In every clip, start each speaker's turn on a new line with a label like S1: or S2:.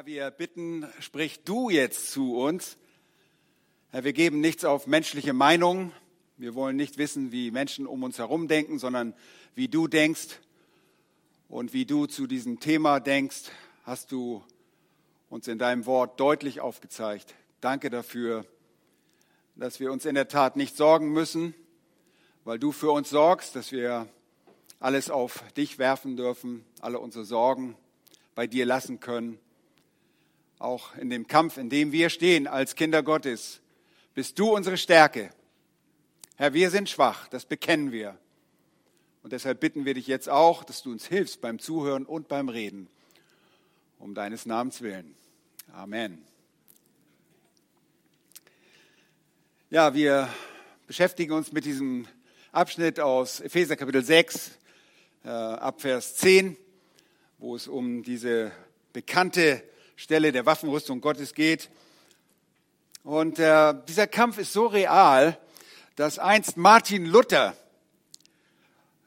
S1: Herr, wir bitten, sprich du jetzt zu uns. Herr, wir geben nichts auf menschliche Meinung. Wir wollen nicht wissen, wie Menschen um uns herum denken, sondern wie du denkst und wie du zu diesem Thema denkst, hast du uns in deinem Wort deutlich aufgezeigt. Danke dafür, dass wir uns in der Tat nicht sorgen müssen, weil du für uns sorgst, dass wir alles auf dich werfen dürfen, alle unsere Sorgen bei dir lassen können auch in dem Kampf, in dem wir stehen als Kinder Gottes, bist du unsere Stärke. Herr, wir sind schwach, das bekennen wir. Und deshalb bitten wir dich jetzt auch, dass du uns hilfst beim Zuhören und beim Reden, um deines Namens willen. Amen. Ja, wir beschäftigen uns mit diesem Abschnitt aus Epheser Kapitel 6, äh, ab Vers 10, wo es um diese bekannte Stelle der Waffenrüstung Gottes geht. Und äh, dieser Kampf ist so real, dass einst Martin Luther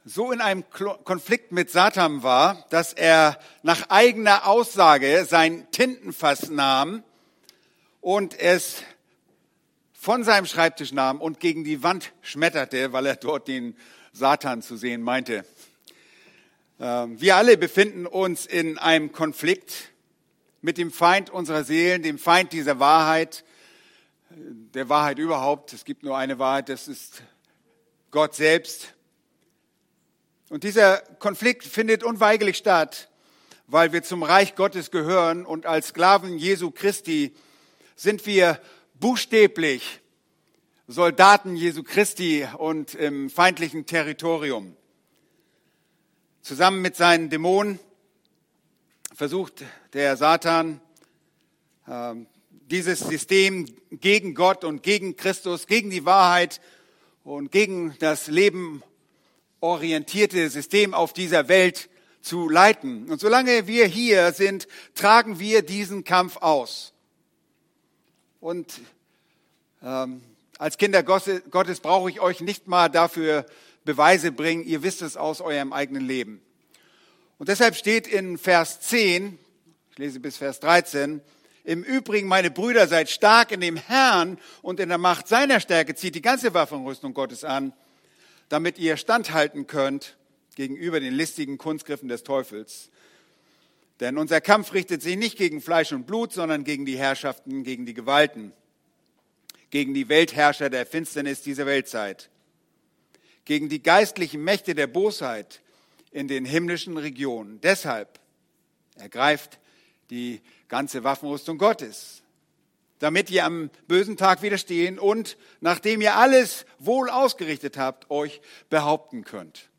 S1: so in einem Konflikt mit Satan war, dass er nach eigener Aussage sein Tintenfass nahm und es von seinem Schreibtisch nahm und gegen die Wand schmetterte, weil er dort den Satan zu sehen meinte. Ähm, wir alle befinden uns in einem Konflikt mit dem Feind unserer Seelen, dem Feind dieser Wahrheit, der Wahrheit überhaupt. Es gibt nur eine Wahrheit, das ist Gott selbst. Und dieser Konflikt findet unweigerlich statt, weil wir zum Reich Gottes gehören und als Sklaven Jesu Christi sind wir buchstäblich Soldaten Jesu Christi und im feindlichen Territorium. Zusammen mit seinen Dämonen versucht der Satan ähm, dieses System gegen Gott und gegen Christus, gegen die Wahrheit und gegen das Leben orientierte System auf dieser Welt zu leiten. Und solange wir hier sind, tragen wir diesen Kampf aus. Und ähm, als Kinder Gottes brauche ich euch nicht mal dafür Beweise bringen. Ihr wisst es aus eurem eigenen Leben. Und deshalb steht in Vers 10, ich lese bis Vers 13, im Übrigen, meine Brüder, seid stark in dem Herrn und in der Macht seiner Stärke, zieht die ganze Waffenrüstung Gottes an, damit ihr standhalten könnt gegenüber den listigen Kunstgriffen des Teufels. Denn unser Kampf richtet sich nicht gegen Fleisch und Blut, sondern gegen die Herrschaften, gegen die Gewalten, gegen die Weltherrscher der Finsternis dieser Weltzeit, gegen die geistlichen Mächte der Bosheit in den himmlischen Regionen. Deshalb ergreift die ganze Waffenrüstung Gottes, damit ihr am bösen Tag widerstehen und, nachdem ihr alles wohl ausgerichtet habt, euch behaupten könnt.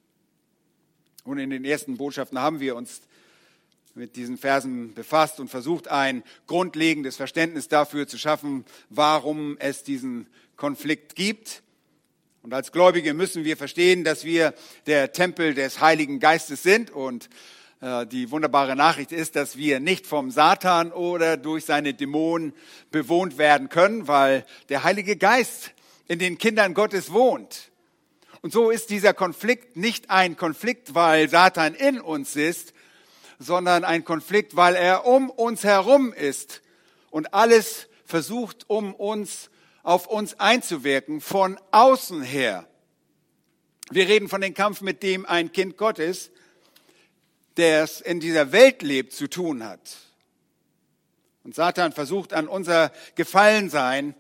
S1: Und in den ersten Botschaften haben wir uns mit diesen Versen befasst und versucht, ein grundlegendes Verständnis dafür zu schaffen, warum es diesen Konflikt gibt und als Gläubige müssen wir verstehen, dass wir der Tempel des Heiligen Geistes sind. Und äh, die wunderbare Nachricht ist, dass wir nicht vom Satan oder durch seine Dämonen bewohnt werden können, weil der Heilige Geist in den Kindern Gottes wohnt. Und so ist dieser Konflikt nicht ein Konflikt, weil Satan in uns ist, sondern ein Konflikt, weil er um uns herum ist und alles versucht, um uns auf uns einzuwirken von außen her. Wir reden von dem Kampf, mit dem ein Kind Gottes, der es in dieser Welt lebt, zu tun hat. Und Satan versucht an unser Gefallensein,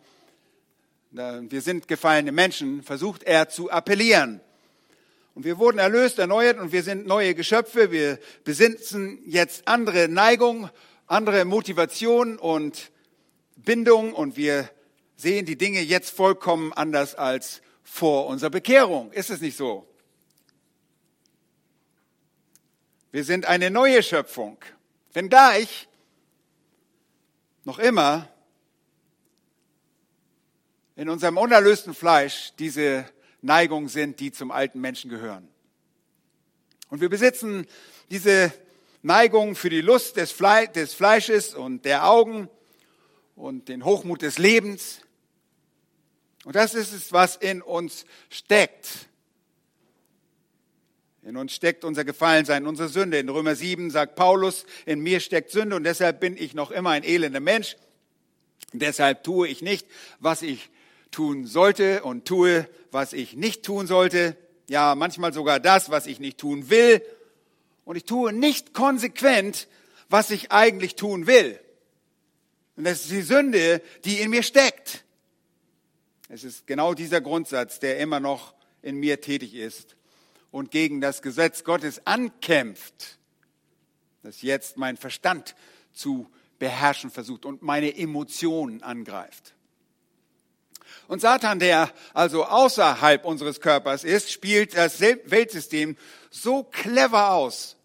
S1: wir sind gefallene Menschen, versucht er zu appellieren. Und wir wurden erlöst, erneuert und wir sind neue Geschöpfe. Wir besitzen jetzt andere Neigungen, andere Motivationen und Bindungen und wir sehen die Dinge jetzt vollkommen anders als vor unserer Bekehrung. Ist es nicht so? Wir sind eine neue Schöpfung. Wenngleich noch immer in unserem unerlösten Fleisch diese Neigungen sind, die zum alten Menschen gehören. Und wir besitzen diese Neigung für die Lust des, Fleisches und der Augen und den Hochmut des Lebens. Und das ist es, was in uns steckt. In uns steckt unser Gefallensein, unsere Sünde. In Römer 7 sagt Paulus, in mir steckt Sünde und deshalb bin ich noch immer ein elender Mensch. deshalb tue ich nicht, was ich tun sollte und tue, was ich nicht tun sollte. Ja, manchmal sogar das, was ich nicht tun will. Und ich tue nicht konsequent, was ich eigentlich tun will. Und das ist die Sünde, die in mir steckt. Es ist genau dieser Grundsatz, der immer noch in mir tätig ist und gegen das Gesetz Gottes ankämpft, das jetzt mein Verstand zu beherrschen versucht und meine Emotionen angreift. Und Satan, der also außerhalb unseres Körpers ist, spielt das Weltsystem so clever aus,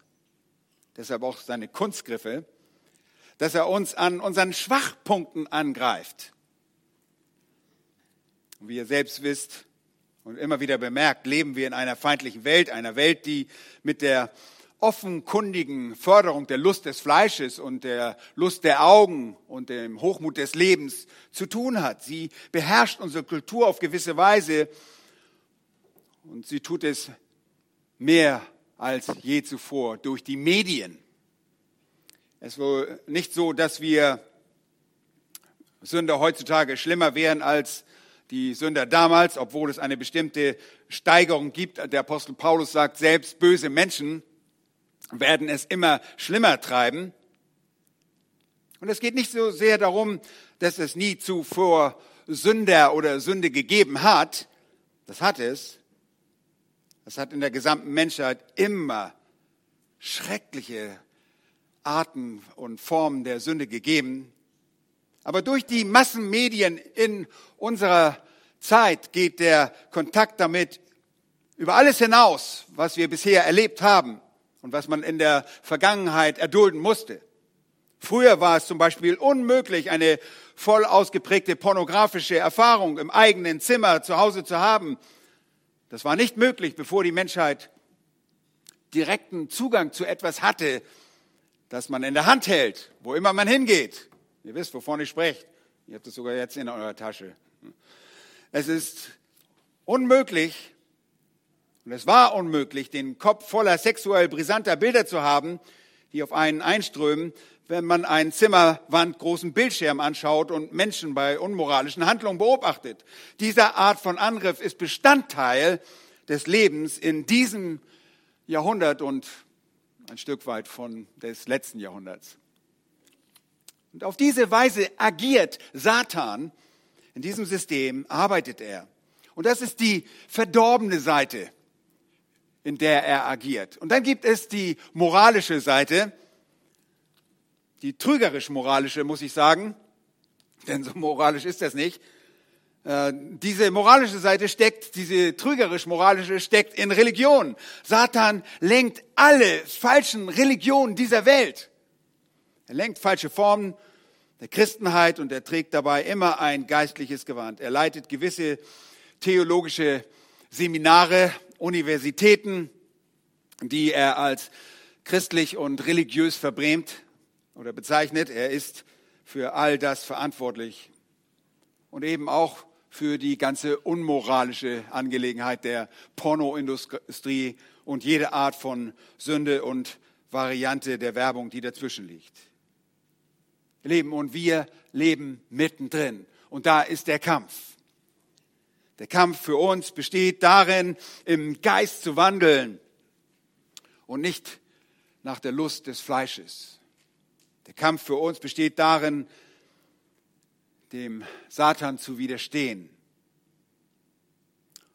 S1: deshalb auch seine Kunstgriffe, dass er uns an unseren Schwachpunkten angreift. Und wie ihr selbst wisst und immer wieder bemerkt, leben wir in einer feindlichen Welt, einer Welt, die mit der offenkundigen Förderung der Lust des Fleisches und der Lust der Augen und dem Hochmut des Lebens zu tun hat. Sie beherrscht unsere Kultur auf gewisse Weise und sie tut es mehr als je zuvor durch die Medien. Es ist wohl nicht so, dass wir Sünder heutzutage schlimmer wären als die Sünder damals, obwohl es eine bestimmte Steigerung gibt. Der Apostel Paulus sagt selbst, böse Menschen werden es immer schlimmer treiben. Und es geht nicht so sehr darum, dass es nie zuvor Sünder oder Sünde gegeben hat. Das hat es. Es hat in der gesamten Menschheit immer schreckliche Arten und Formen der Sünde gegeben. Aber durch die Massenmedien in unserer Zeit geht der Kontakt damit über alles hinaus, was wir bisher erlebt haben und was man in der Vergangenheit erdulden musste. Früher war es zum Beispiel unmöglich, eine voll ausgeprägte pornografische Erfahrung im eigenen Zimmer zu Hause zu haben. Das war nicht möglich, bevor die Menschheit direkten Zugang zu etwas hatte, das man in der Hand hält, wo immer man hingeht. Ihr wisst, wovon ich spreche. Ihr habt es sogar jetzt in eurer Tasche. Es ist unmöglich, und es war unmöglich, den Kopf voller sexuell brisanter Bilder zu haben, die auf einen einströmen, wenn man einen Zimmerwand großen Bildschirm anschaut und Menschen bei unmoralischen Handlungen beobachtet. Dieser Art von Angriff ist Bestandteil des Lebens in diesem Jahrhundert und ein Stück weit von des letzten Jahrhunderts. Und auf diese Weise agiert Satan. In diesem System arbeitet er. Und das ist die verdorbene Seite in der er agiert. Und dann gibt es die moralische Seite, die trügerisch-moralische, muss ich sagen, denn so moralisch ist das nicht. Äh, diese moralische Seite steckt, diese trügerisch-moralische steckt in Religion. Satan lenkt alle falschen Religionen dieser Welt. Er lenkt falsche Formen der Christenheit und er trägt dabei immer ein geistliches Gewand. Er leitet gewisse theologische Seminare Universitäten, die er als christlich und religiös verbrämt oder bezeichnet. Er ist für all das verantwortlich und eben auch für die ganze unmoralische Angelegenheit der Pornoindustrie und jede Art von Sünde und Variante der Werbung, die dazwischen liegt. Leben und wir leben mittendrin. Und da ist der Kampf. Der Kampf für uns besteht darin, im Geist zu wandeln und nicht nach der Lust des Fleisches. Der Kampf für uns besteht darin, dem Satan zu widerstehen.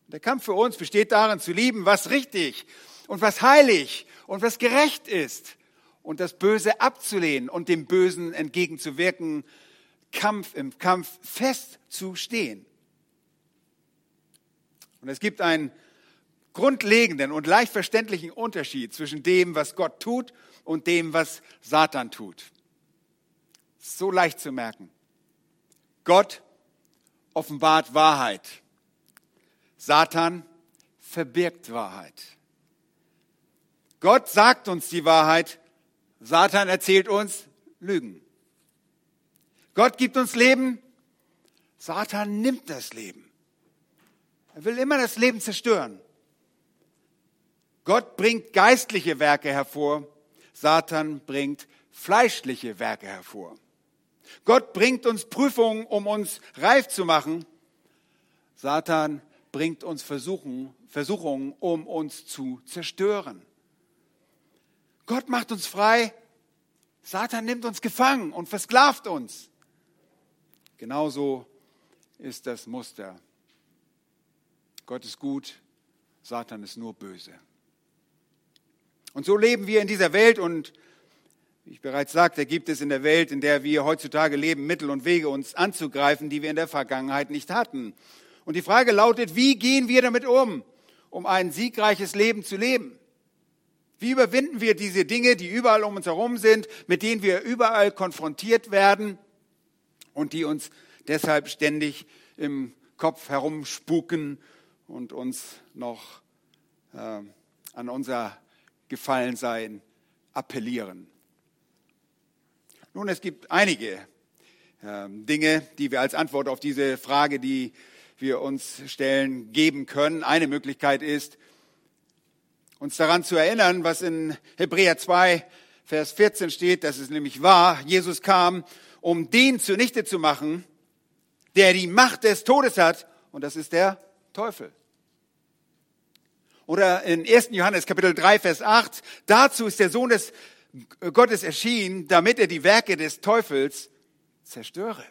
S1: Der Kampf für uns besteht darin, zu lieben, was richtig und was heilig und was gerecht ist und das Böse abzulehnen und dem Bösen entgegenzuwirken, Kampf im Kampf festzustehen. Und es gibt einen grundlegenden und leicht verständlichen Unterschied zwischen dem, was Gott tut und dem, was Satan tut. So leicht zu merken. Gott offenbart Wahrheit. Satan verbirgt Wahrheit. Gott sagt uns die Wahrheit, Satan erzählt uns Lügen. Gott gibt uns Leben, Satan nimmt das Leben. Er will immer das Leben zerstören. Gott bringt geistliche Werke hervor, Satan bringt fleischliche Werke hervor. Gott bringt uns Prüfungen, um uns reif zu machen. Satan bringt uns Versuchen, Versuchungen, um uns zu zerstören. Gott macht uns frei, Satan nimmt uns gefangen und versklavt uns. Genauso ist das Muster. Gott ist gut, Satan ist nur böse. Und so leben wir in dieser Welt und wie ich bereits sagte, gibt es in der Welt, in der wir heutzutage leben, Mittel und Wege, uns anzugreifen, die wir in der Vergangenheit nicht hatten. Und die Frage lautet, wie gehen wir damit um, um ein siegreiches Leben zu leben? Wie überwinden wir diese Dinge, die überall um uns herum sind, mit denen wir überall konfrontiert werden und die uns deshalb ständig im Kopf herumspuken und uns noch äh, an unser Gefallensein appellieren. Nun, es gibt einige äh, Dinge, die wir als Antwort auf diese Frage, die wir uns stellen, geben können. Eine Möglichkeit ist, uns daran zu erinnern, was in Hebräer 2, Vers 14 steht, dass es nämlich wahr, Jesus kam, um den zunichte zu machen, der die Macht des Todes hat, und das ist der Teufel. Oder in 1. Johannes Kapitel 3, Vers 8, dazu ist der Sohn des Gottes erschienen, damit er die Werke des Teufels zerstöre.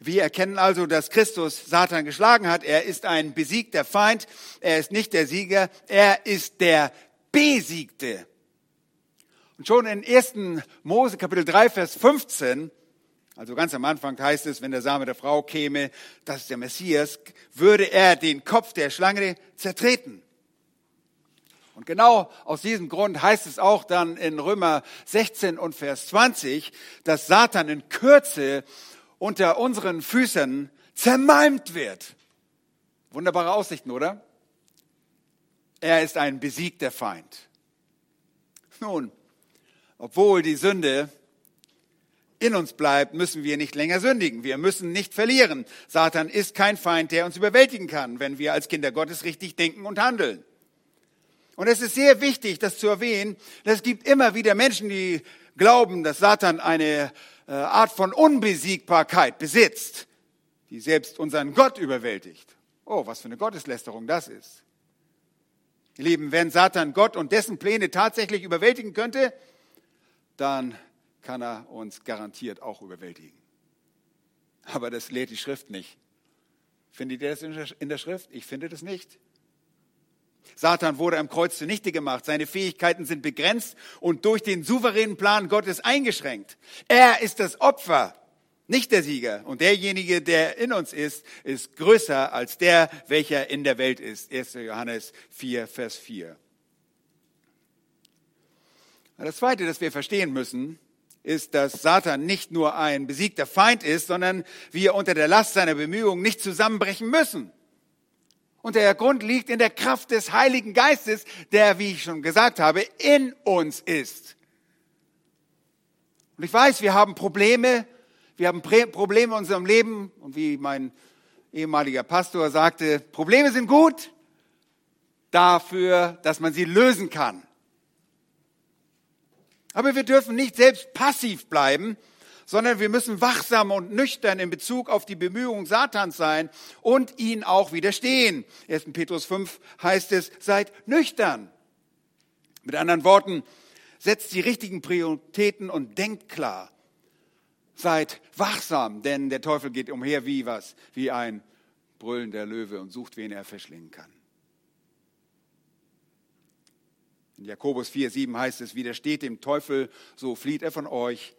S1: Wir erkennen also, dass Christus Satan geschlagen hat. Er ist ein besiegter Feind. Er ist nicht der Sieger. Er ist der Besiegte. Und schon in 1. Mose Kapitel 3, Vers 15, also ganz am Anfang heißt es, wenn der Same der Frau käme, das ist der Messias, würde er den Kopf der Schlange zertreten. Und genau aus diesem Grund heißt es auch dann in Römer 16 und Vers 20, dass Satan in Kürze unter unseren Füßen zermalmt wird. Wunderbare Aussichten, oder? Er ist ein besiegter Feind. Nun, obwohl die Sünde in uns bleibt, müssen wir nicht länger sündigen. Wir müssen nicht verlieren. Satan ist kein Feind, der uns überwältigen kann, wenn wir als Kinder Gottes richtig denken und handeln. Und es ist sehr wichtig, das zu erwähnen, es gibt immer wieder Menschen, die glauben, dass Satan eine äh, Art von Unbesiegbarkeit besitzt, die selbst unseren Gott überwältigt. Oh, was für eine Gotteslästerung das ist. Ihr Lieben, wenn Satan Gott und dessen Pläne tatsächlich überwältigen könnte, dann kann er uns garantiert auch überwältigen. Aber das lehrt die Schrift nicht. Findet ihr das in der Schrift? Ich finde das nicht. Satan wurde am Kreuz zunichte gemacht. Seine Fähigkeiten sind begrenzt und durch den souveränen Plan Gottes eingeschränkt. Er ist das Opfer, nicht der Sieger. Und derjenige, der in uns ist, ist größer als der, welcher in der Welt ist. 1. Johannes 4, Vers 4. Das Zweite, das wir verstehen müssen, ist, dass Satan nicht nur ein besiegter Feind ist, sondern wir unter der Last seiner Bemühungen nicht zusammenbrechen müssen. Und der Grund liegt in der Kraft des Heiligen Geistes, der, wie ich schon gesagt habe, in uns ist. Und ich weiß, wir haben Probleme, wir haben Probleme in unserem Leben. Und wie mein ehemaliger Pastor sagte, Probleme sind gut dafür, dass man sie lösen kann. Aber wir dürfen nicht selbst passiv bleiben, sondern wir müssen wachsam und nüchtern in Bezug auf die Bemühungen Satans sein und ihn auch widerstehen. 1. Petrus 5 heißt es, seid nüchtern. Mit anderen Worten, setzt die richtigen Prioritäten und denkt klar. Seid wachsam, denn der Teufel geht umher wie was? Wie ein brüllender Löwe und sucht, wen er verschlingen kann. In Jakobus 4, 7 heißt es, widersteht dem Teufel, so flieht er von euch.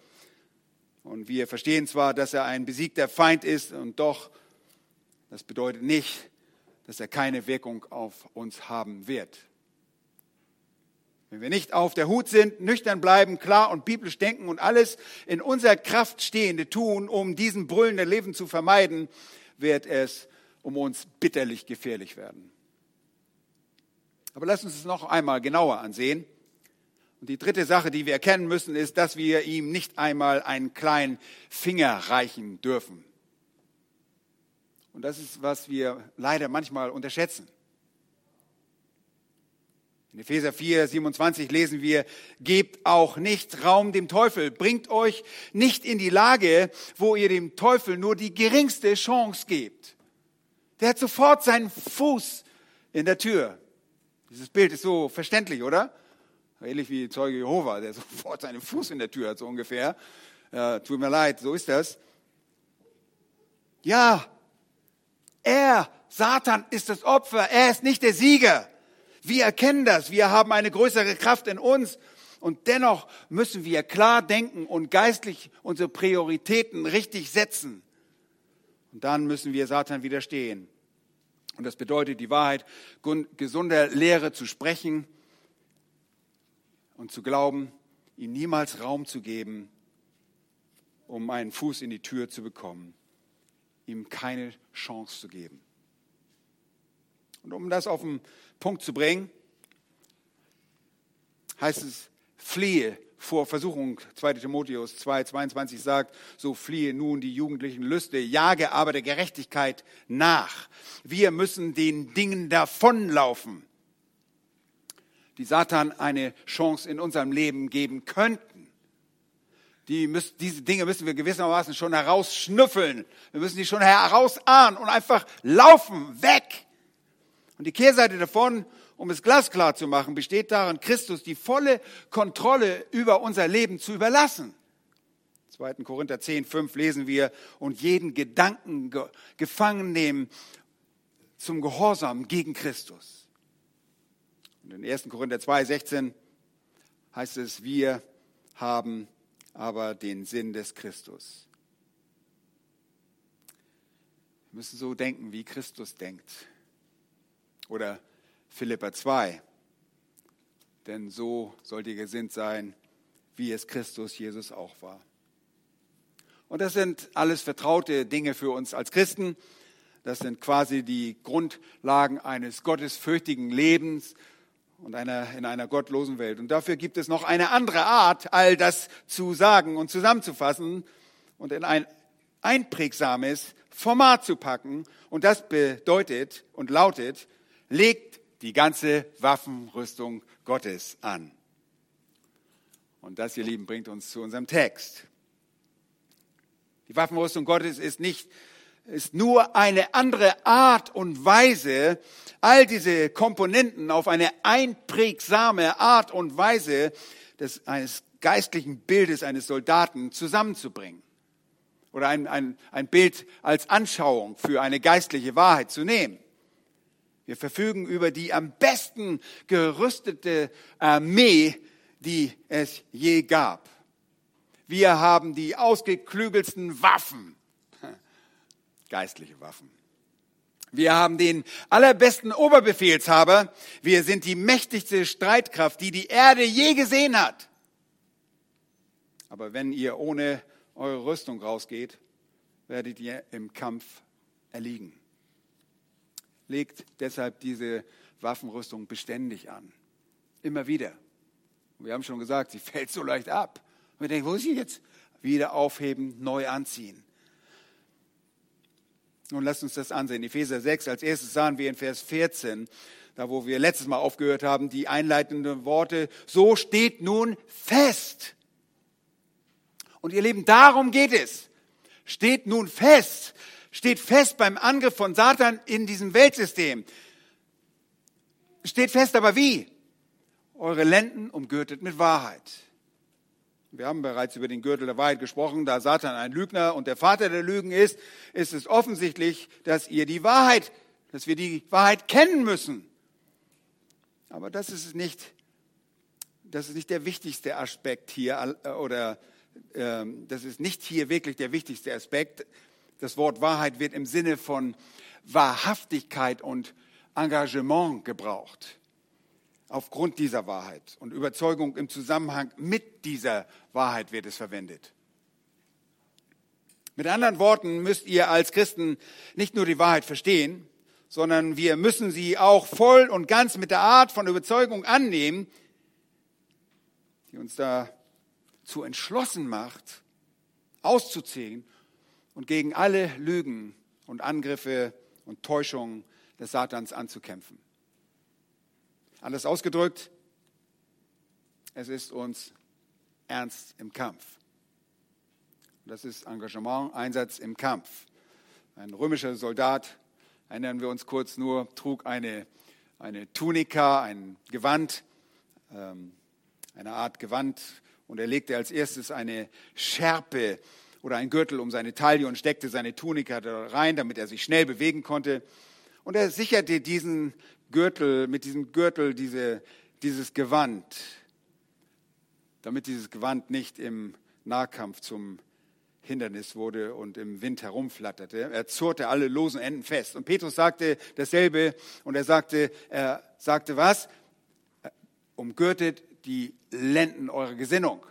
S1: Und wir verstehen zwar, dass er ein besiegter Feind ist, und doch, das bedeutet nicht, dass er keine Wirkung auf uns haben wird. Wenn wir nicht auf der Hut sind, nüchtern bleiben, klar und biblisch denken und alles in unserer Kraft Stehende tun, um diesen brüllenden Leben zu vermeiden, wird es um uns bitterlich gefährlich werden. Aber lass uns es noch einmal genauer ansehen. Und die dritte Sache, die wir erkennen müssen, ist, dass wir ihm nicht einmal einen kleinen Finger reichen dürfen. Und das ist, was wir leider manchmal unterschätzen. In Epheser 4, 27 lesen wir, gebt auch nicht Raum dem Teufel, bringt euch nicht in die Lage, wo ihr dem Teufel nur die geringste Chance gebt. Der hat sofort seinen Fuß in der Tür. Dieses Bild ist so verständlich, oder? Ähnlich wie Zeuge Jehova, der sofort seinen Fuß in der Tür hat, so ungefähr. Äh, tut mir leid, so ist das. Ja, er, Satan, ist das Opfer, er ist nicht der Sieger. Wir erkennen das. Wir haben eine größere Kraft in uns. Und dennoch müssen wir klar denken und geistlich unsere Prioritäten richtig setzen. Und dann müssen wir Satan widerstehen. Und das bedeutet, die Wahrheit gesunder Lehre zu sprechen und zu glauben, ihm niemals Raum zu geben, um einen Fuß in die Tür zu bekommen, ihm keine Chance zu geben. Und um das auf den Punkt zu bringen, heißt es, fliehe vor Versuchung. 2 Timotheus 2, 22 sagt, so fliehe nun die jugendlichen Lüste, jage aber der Gerechtigkeit nach. Wir müssen den Dingen davonlaufen, die Satan eine Chance in unserem Leben geben könnten. Die müssen, diese Dinge müssen wir gewissermaßen schon herausschnüffeln. Wir müssen die schon herausahnen und einfach laufen, weg. Und die Kehrseite davon, um es glasklar zu machen, besteht darin, Christus die volle Kontrolle über unser Leben zu überlassen. 2. Korinther 10, 5 lesen wir, und jeden Gedanken gefangen nehmen zum Gehorsam gegen Christus. In 1. Korinther 2, 16 heißt es, wir haben aber den Sinn des Christus. Wir müssen so denken, wie Christus denkt. Oder Philippa 2. Denn so sollt ihr gesinnt sein, wie es Christus Jesus auch war. Und das sind alles vertraute Dinge für uns als Christen. Das sind quasi die Grundlagen eines gottesfürchtigen Lebens und einer, in einer gottlosen Welt. Und dafür gibt es noch eine andere Art, all das zu sagen und zusammenzufassen und in ein einprägsames Format zu packen. Und das bedeutet und lautet, legt die ganze Waffenrüstung Gottes an. Und das, ihr Lieben, bringt uns zu unserem Text. Die Waffenrüstung Gottes ist nicht, ist nur eine andere Art und Weise, all diese Komponenten auf eine einprägsame Art und Weise des, eines geistlichen Bildes eines Soldaten zusammenzubringen. Oder ein, ein, ein Bild als Anschauung für eine geistliche Wahrheit zu nehmen. Wir verfügen über die am besten gerüstete Armee, die es je gab. Wir haben die ausgeklügelsten Waffen, geistliche Waffen. Wir haben den allerbesten Oberbefehlshaber. Wir sind die mächtigste Streitkraft, die die Erde je gesehen hat. Aber wenn ihr ohne eure Rüstung rausgeht, werdet ihr im Kampf erliegen legt deshalb diese Waffenrüstung beständig an. Immer wieder. Wir haben schon gesagt, sie fällt so leicht ab. Und wir denken, wo ist sie jetzt? Wieder aufheben, neu anziehen. Nun lasst uns das ansehen. Epheser 6, als erstes sahen wir in Vers 14, da wo wir letztes Mal aufgehört haben, die einleitenden Worte, so steht nun fest. Und ihr Lieben, darum geht es. Steht nun fest steht fest beim Angriff von Satan in diesem Weltsystem. Steht fest, aber wie? Eure Lenden umgürtet mit Wahrheit. Wir haben bereits über den Gürtel der Wahrheit gesprochen. Da Satan ein Lügner und der Vater der Lügen ist, ist es offensichtlich, dass ihr die Wahrheit, dass wir die Wahrheit kennen müssen. Aber das ist nicht, das ist nicht der wichtigste Aspekt hier, oder äh, das ist nicht hier wirklich der wichtigste Aspekt. Das Wort Wahrheit wird im Sinne von Wahrhaftigkeit und Engagement gebraucht. Aufgrund dieser Wahrheit und Überzeugung im Zusammenhang mit dieser Wahrheit wird es verwendet. Mit anderen Worten müsst ihr als Christen nicht nur die Wahrheit verstehen, sondern wir müssen sie auch voll und ganz mit der Art von Überzeugung annehmen, die uns dazu entschlossen macht, auszuziehen und gegen alle Lügen und Angriffe und Täuschungen des Satans anzukämpfen. Anders ausgedrückt, es ist uns ernst im Kampf. Das ist Engagement, Einsatz im Kampf. Ein römischer Soldat, erinnern wir uns kurz nur, trug eine, eine Tunika, ein Gewand, ähm, eine Art Gewand, und er legte als erstes eine Schärpe oder ein Gürtel um seine Taille und steckte seine Tunika da rein, damit er sich schnell bewegen konnte. Und er sicherte diesen Gürtel, mit diesem Gürtel diese, dieses Gewand, damit dieses Gewand nicht im Nahkampf zum Hindernis wurde und im Wind herumflatterte. Er zurrte alle losen Enden fest. Und Petrus sagte dasselbe und er sagte, er sagte was? Umgürtet die Lenden eurer Gesinnung.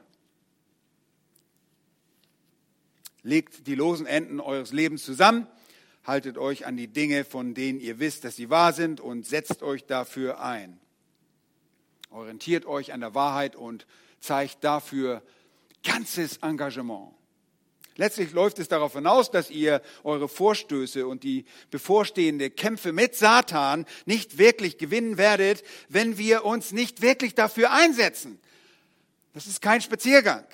S1: Legt die losen Enden eures Lebens zusammen, haltet euch an die Dinge, von denen ihr wisst, dass sie wahr sind und setzt euch dafür ein. Orientiert euch an der Wahrheit und zeigt dafür ganzes Engagement. Letztlich läuft es darauf hinaus, dass ihr eure Vorstöße und die bevorstehende Kämpfe mit Satan nicht wirklich gewinnen werdet, wenn wir uns nicht wirklich dafür einsetzen. Das ist kein Spaziergang.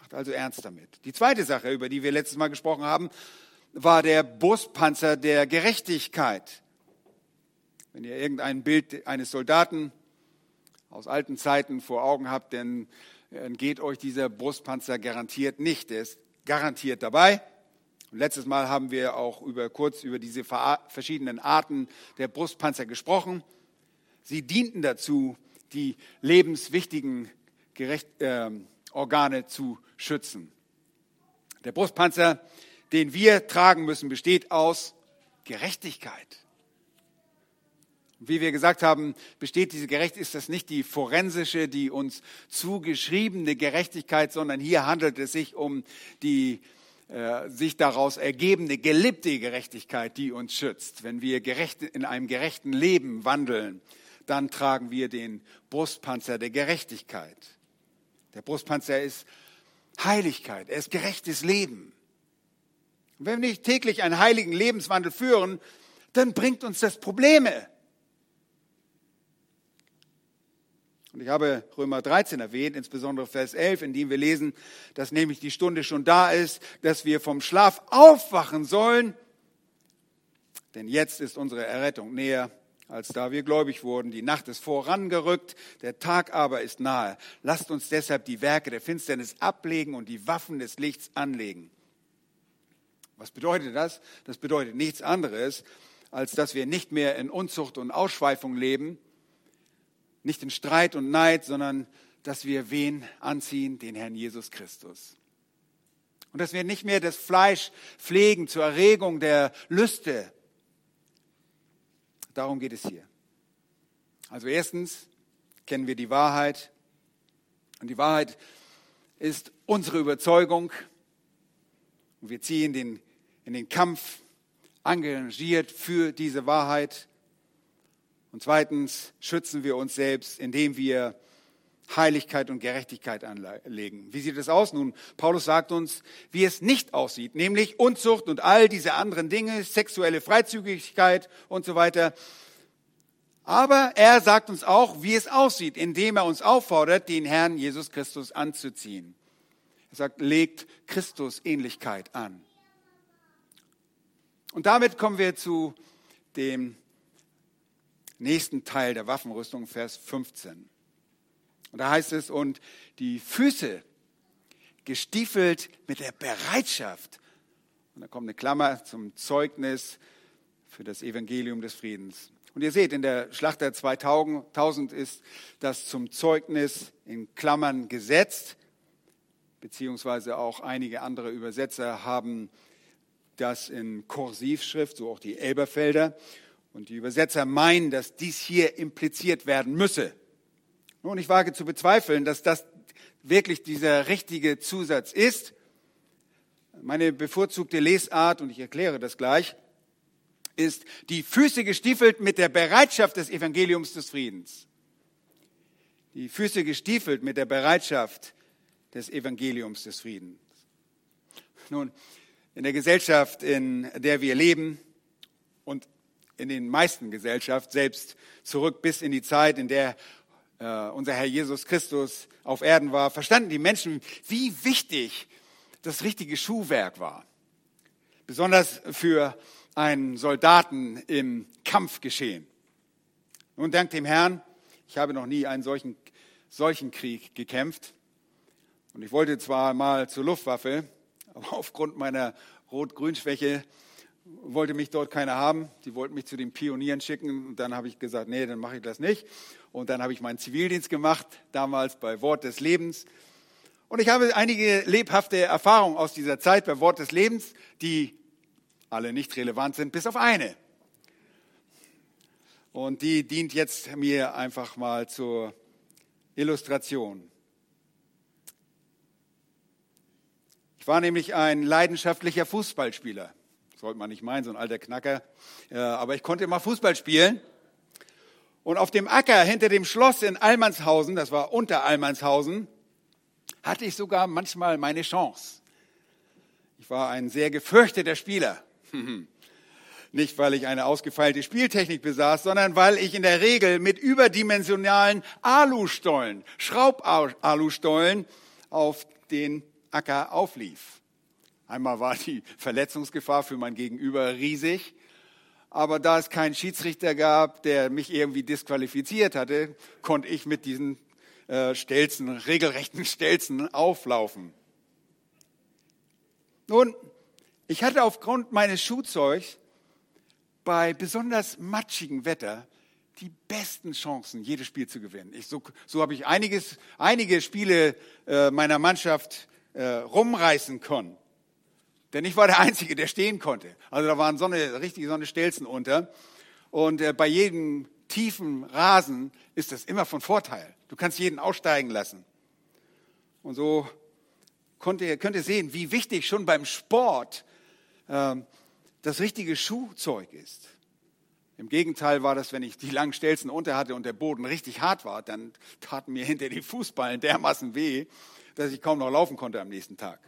S1: Macht also ernst damit. Die zweite Sache, über die wir letztes Mal gesprochen haben, war der Brustpanzer der Gerechtigkeit. Wenn ihr irgendein Bild eines Soldaten aus alten Zeiten vor Augen habt, dann geht euch dieser Brustpanzer garantiert nicht. Der ist garantiert dabei. Und letztes Mal haben wir auch über, kurz über diese verschiedenen Arten der Brustpanzer gesprochen. Sie dienten dazu, die lebenswichtigen Gerecht, äh, Organe zu schützen. Der Brustpanzer, den wir tragen müssen, besteht aus Gerechtigkeit. Wie wir gesagt haben, besteht diese Gerechtigkeit, ist das nicht die forensische, die uns zugeschriebene Gerechtigkeit, sondern hier handelt es sich um die äh, sich daraus ergebende gelebte Gerechtigkeit, die uns schützt. Wenn wir gerecht, in einem gerechten Leben wandeln, dann tragen wir den Brustpanzer der Gerechtigkeit. Der Brustpanzer ist Heiligkeit, er ist gerechtes Leben. Und wenn wir nicht täglich einen heiligen Lebenswandel führen, dann bringt uns das Probleme. Und ich habe Römer 13 erwähnt, insbesondere Vers 11, in dem wir lesen, dass nämlich die Stunde schon da ist, dass wir vom Schlaf aufwachen sollen. Denn jetzt ist unsere Errettung näher, als da wir gläubig wurden. Die Nacht ist vorangerückt, der Tag aber ist nahe. Lasst uns deshalb die Werke der Finsternis ablegen und die Waffen des Lichts anlegen. Was bedeutet das? Das bedeutet nichts anderes, als dass wir nicht mehr in Unzucht und Ausschweifung leben, nicht in Streit und Neid, sondern dass wir wen anziehen? Den Herrn Jesus Christus. Und dass wir nicht mehr das Fleisch pflegen zur Erregung der Lüste. Darum geht es hier. Also erstens kennen wir die Wahrheit. Und die Wahrheit ist unsere Überzeugung. Und wir ziehen den, in den Kampf engagiert für diese Wahrheit. Und zweitens schützen wir uns selbst, indem wir Heiligkeit und Gerechtigkeit anlegen. Wie sieht es aus? Nun, Paulus sagt uns, wie es nicht aussieht, nämlich Unzucht und all diese anderen Dinge, sexuelle Freizügigkeit und so weiter. Aber er sagt uns auch, wie es aussieht, indem er uns auffordert, den Herrn Jesus Christus anzuziehen. Er sagt, legt Christus Ähnlichkeit an. Und damit kommen wir zu dem nächsten Teil der Waffenrüstung, Vers 15. Und da heißt es, und die Füße gestiefelt mit der Bereitschaft. Und da kommt eine Klammer zum Zeugnis für das Evangelium des Friedens. Und ihr seht, in der Schlachter 2000 ist das zum Zeugnis in Klammern gesetzt, beziehungsweise auch einige andere Übersetzer haben das in Kursivschrift, so auch die Elberfelder. Und die Übersetzer meinen, dass dies hier impliziert werden müsse. Nun, ich wage zu bezweifeln, dass das wirklich dieser richtige Zusatz ist. Meine bevorzugte Lesart, und ich erkläre das gleich, ist die Füße gestiefelt mit der Bereitschaft des Evangeliums des Friedens. Die Füße gestiefelt mit der Bereitschaft des Evangeliums des Friedens. Nun, in der Gesellschaft, in der wir leben und in den meisten Gesellschaften, selbst zurück bis in die Zeit, in der äh, unser Herr Jesus Christus auf Erden war, verstanden die Menschen, wie wichtig das richtige Schuhwerk war. Besonders für einen Soldaten im Kampfgeschehen. Nun, dank dem Herrn, ich habe noch nie einen solchen, solchen Krieg gekämpft. Und ich wollte zwar mal zur Luftwaffe, aber aufgrund meiner Rot-Grün-Schwäche wollte mich dort keiner haben. Die wollten mich zu den Pionieren schicken. Und dann habe ich gesagt, nee, dann mache ich das nicht. Und dann habe ich meinen Zivildienst gemacht, damals bei Wort des Lebens. Und ich habe einige lebhafte Erfahrungen aus dieser Zeit bei Wort des Lebens, die alle nicht relevant sind, bis auf eine. Und die dient jetzt mir einfach mal zur Illustration. Ich war nämlich ein leidenschaftlicher Fußballspieler. Sollte man nicht meinen, so ein alter Knacker. aber ich konnte immer Fußball spielen. Und auf dem Acker hinter dem Schloss in Allmannshausen, das war unter Allmannshausen, hatte ich sogar manchmal meine Chance. Ich war ein sehr gefürchteter Spieler. Nicht, weil ich eine ausgefeilte Spieltechnik besaß, sondern weil ich in der Regel mit überdimensionalen Alustollen, Schraubalustollen auf den Acker auflief. Einmal war die Verletzungsgefahr für mein Gegenüber riesig, aber da es keinen Schiedsrichter gab, der mich irgendwie disqualifiziert hatte, konnte ich mit diesen äh, Stelzen, regelrechten Stelzen auflaufen. Nun, ich hatte aufgrund meines Schuhzeugs bei besonders matschigem Wetter die besten Chancen, jedes Spiel zu gewinnen. Ich, so, so habe ich einiges, einige Spiele äh, meiner Mannschaft äh, rumreißen können. Denn ich war der Einzige, der stehen konnte. Also da waren so eine, richtig so eine Stelzen unter. Und äh, bei jedem tiefen Rasen ist das immer von Vorteil. Du kannst jeden aussteigen lassen. Und so könnt ihr, könnt ihr sehen, wie wichtig schon beim Sport ähm, das richtige Schuhzeug ist. Im Gegenteil war das, wenn ich die langen Stelzen unter hatte und der Boden richtig hart war, dann taten mir hinter die Fußballen dermaßen weh, dass ich kaum noch laufen konnte am nächsten Tag.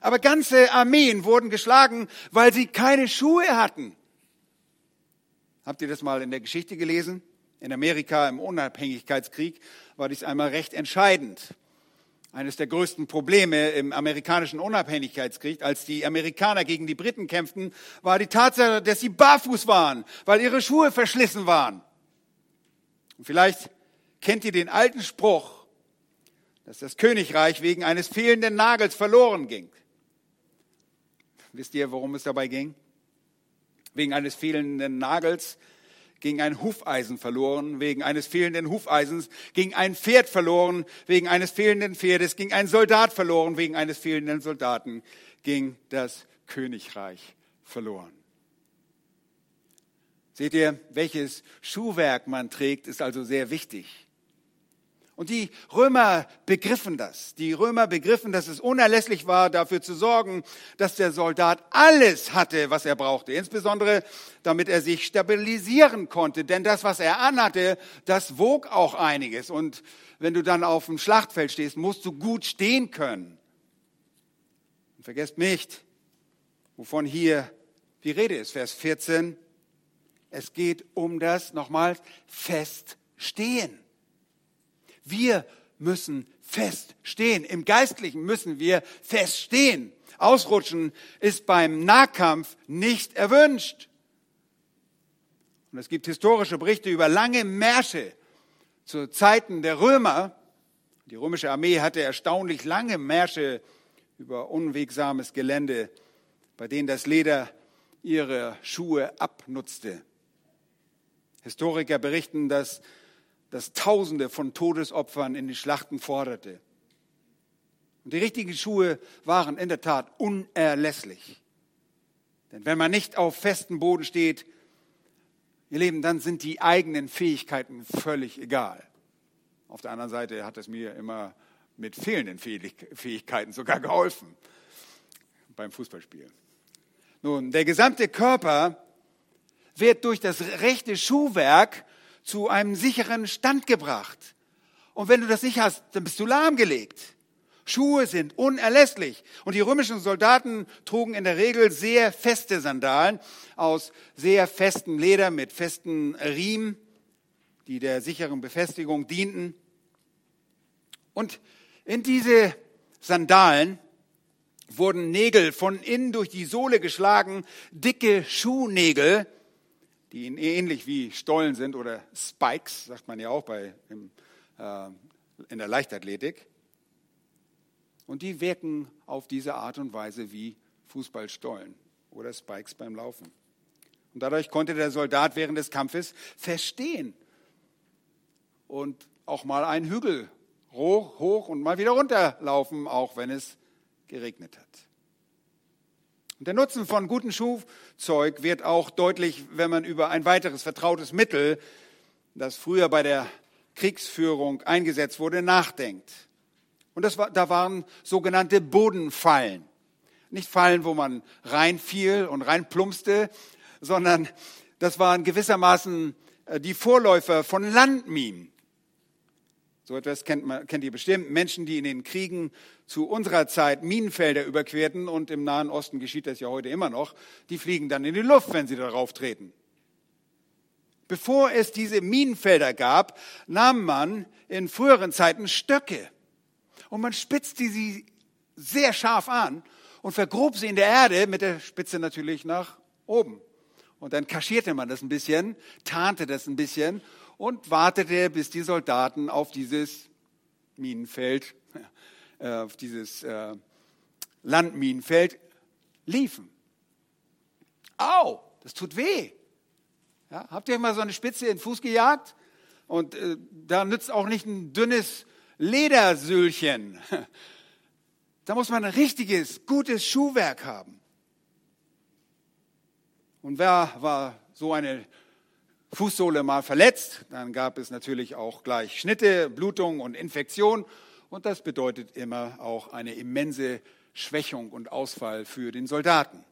S1: Aber ganze Armeen wurden geschlagen, weil sie keine Schuhe hatten. Habt ihr das mal in der Geschichte gelesen? In Amerika im Unabhängigkeitskrieg war dies einmal recht entscheidend eines der größten Probleme im amerikanischen Unabhängigkeitskrieg, als die Amerikaner gegen die Briten kämpften, war die Tatsache, dass sie barfuß waren, weil ihre Schuhe verschlissen waren. Und vielleicht kennt ihr den alten Spruch, dass das Königreich wegen eines fehlenden Nagels verloren ging. Wisst ihr, worum es dabei ging? Wegen eines fehlenden Nagels ging ein Hufeisen verloren, wegen eines fehlenden Hufeisens ging ein Pferd verloren, wegen eines fehlenden Pferdes ging ein Soldat verloren, wegen eines fehlenden Soldaten ging das Königreich verloren. Seht ihr, welches Schuhwerk man trägt, ist also sehr wichtig. Und die Römer begriffen das. Die Römer begriffen, dass es unerlässlich war, dafür zu sorgen, dass der Soldat alles hatte, was er brauchte. Insbesondere, damit er sich stabilisieren konnte. Denn das, was er anhatte, das wog auch einiges. Und wenn du dann auf dem Schlachtfeld stehst, musst du gut stehen können. Und vergesst nicht, wovon hier die Rede ist. Vers 14. Es geht um das, nochmals, Feststehen. Wir müssen feststehen. Im Geistlichen müssen wir feststehen. Ausrutschen ist beim Nahkampf nicht erwünscht. Und es gibt historische Berichte über lange Märsche zu Zeiten der Römer. Die römische Armee hatte erstaunlich lange Märsche über unwegsames Gelände, bei denen das Leder ihre Schuhe abnutzte. Historiker berichten, dass das Tausende von Todesopfern in die Schlachten forderte. Und die richtigen Schuhe waren in der Tat unerlässlich. Denn wenn man nicht auf festem Boden steht, ihr Leben, dann sind die eigenen Fähigkeiten völlig egal. Auf der anderen Seite hat es mir immer mit fehlenden Fähigkeiten sogar geholfen beim Fußballspielen. Nun, der gesamte Körper wird durch das rechte Schuhwerk zu einem sicheren Stand gebracht. Und wenn du das nicht hast, dann bist du lahmgelegt. Schuhe sind unerlässlich. Und die römischen Soldaten trugen in der Regel sehr feste Sandalen aus sehr festem Leder mit festen Riemen, die der sicheren Befestigung dienten. Und in diese Sandalen wurden Nägel von innen durch die Sohle geschlagen, dicke Schuhnägel, die ähnlich wie Stollen sind oder Spikes, sagt man ja auch bei, im, äh, in der Leichtathletik. Und die wirken auf diese Art und Weise wie Fußballstollen oder Spikes beim Laufen. Und dadurch konnte der Soldat während des Kampfes verstehen und auch mal einen Hügel hoch, hoch und mal wieder runterlaufen, auch wenn es geregnet hat. Der Nutzen von gutem Schuhzeug wird auch deutlich, wenn man über ein weiteres vertrautes Mittel, das früher bei der Kriegsführung eingesetzt wurde, nachdenkt. Und das war, da waren sogenannte Bodenfallen. Nicht Fallen, wo man reinfiel und reinplumpste, sondern das waren gewissermaßen äh, die Vorläufer von Landminen. So etwas kennt, man, kennt ihr bestimmt. Menschen, die in den Kriegen zu unserer Zeit Minenfelder überquerten und im Nahen Osten geschieht das ja heute immer noch, die fliegen dann in die Luft, wenn sie darauf treten. Bevor es diese Minenfelder gab, nahm man in früheren Zeiten Stöcke und man spitzte sie sehr scharf an und vergrub sie in der Erde mit der Spitze natürlich nach oben. Und dann kaschierte man das ein bisschen, tarnte das ein bisschen und wartete, bis die Soldaten auf dieses Minenfeld, auf dieses äh, Landminenfeld liefen. Au, das tut weh. Ja, habt ihr mal so eine Spitze in den Fuß gejagt? Und äh, da nützt auch nicht ein dünnes Ledersühlchen. Da muss man ein richtiges, gutes Schuhwerk haben. Und wer war so eine Fußsohle mal verletzt, dann gab es natürlich auch gleich Schnitte, Blutung und Infektion. Und das bedeutet immer auch eine immense Schwächung und Ausfall für den Soldaten.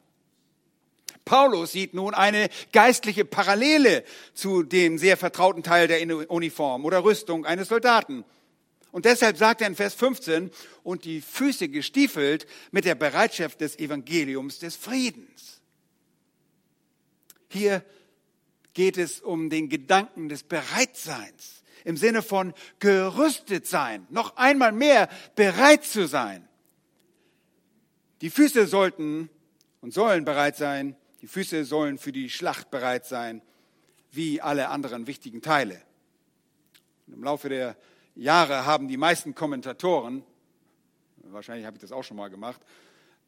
S1: Paulus sieht nun eine geistliche Parallele zu dem sehr vertrauten Teil der Uniform oder Rüstung eines Soldaten. Und deshalb sagt er in Vers 15, und die Füße gestiefelt mit der Bereitschaft des Evangeliums des Friedens. Hier geht es um den Gedanken des Bereitseins im Sinne von gerüstet sein, noch einmal mehr bereit zu sein. Die Füße sollten und sollen bereit sein, die Füße sollen für die Schlacht bereit sein, wie alle anderen wichtigen Teile. Und Im Laufe der Jahre haben die meisten Kommentatoren, wahrscheinlich habe ich das auch schon mal gemacht,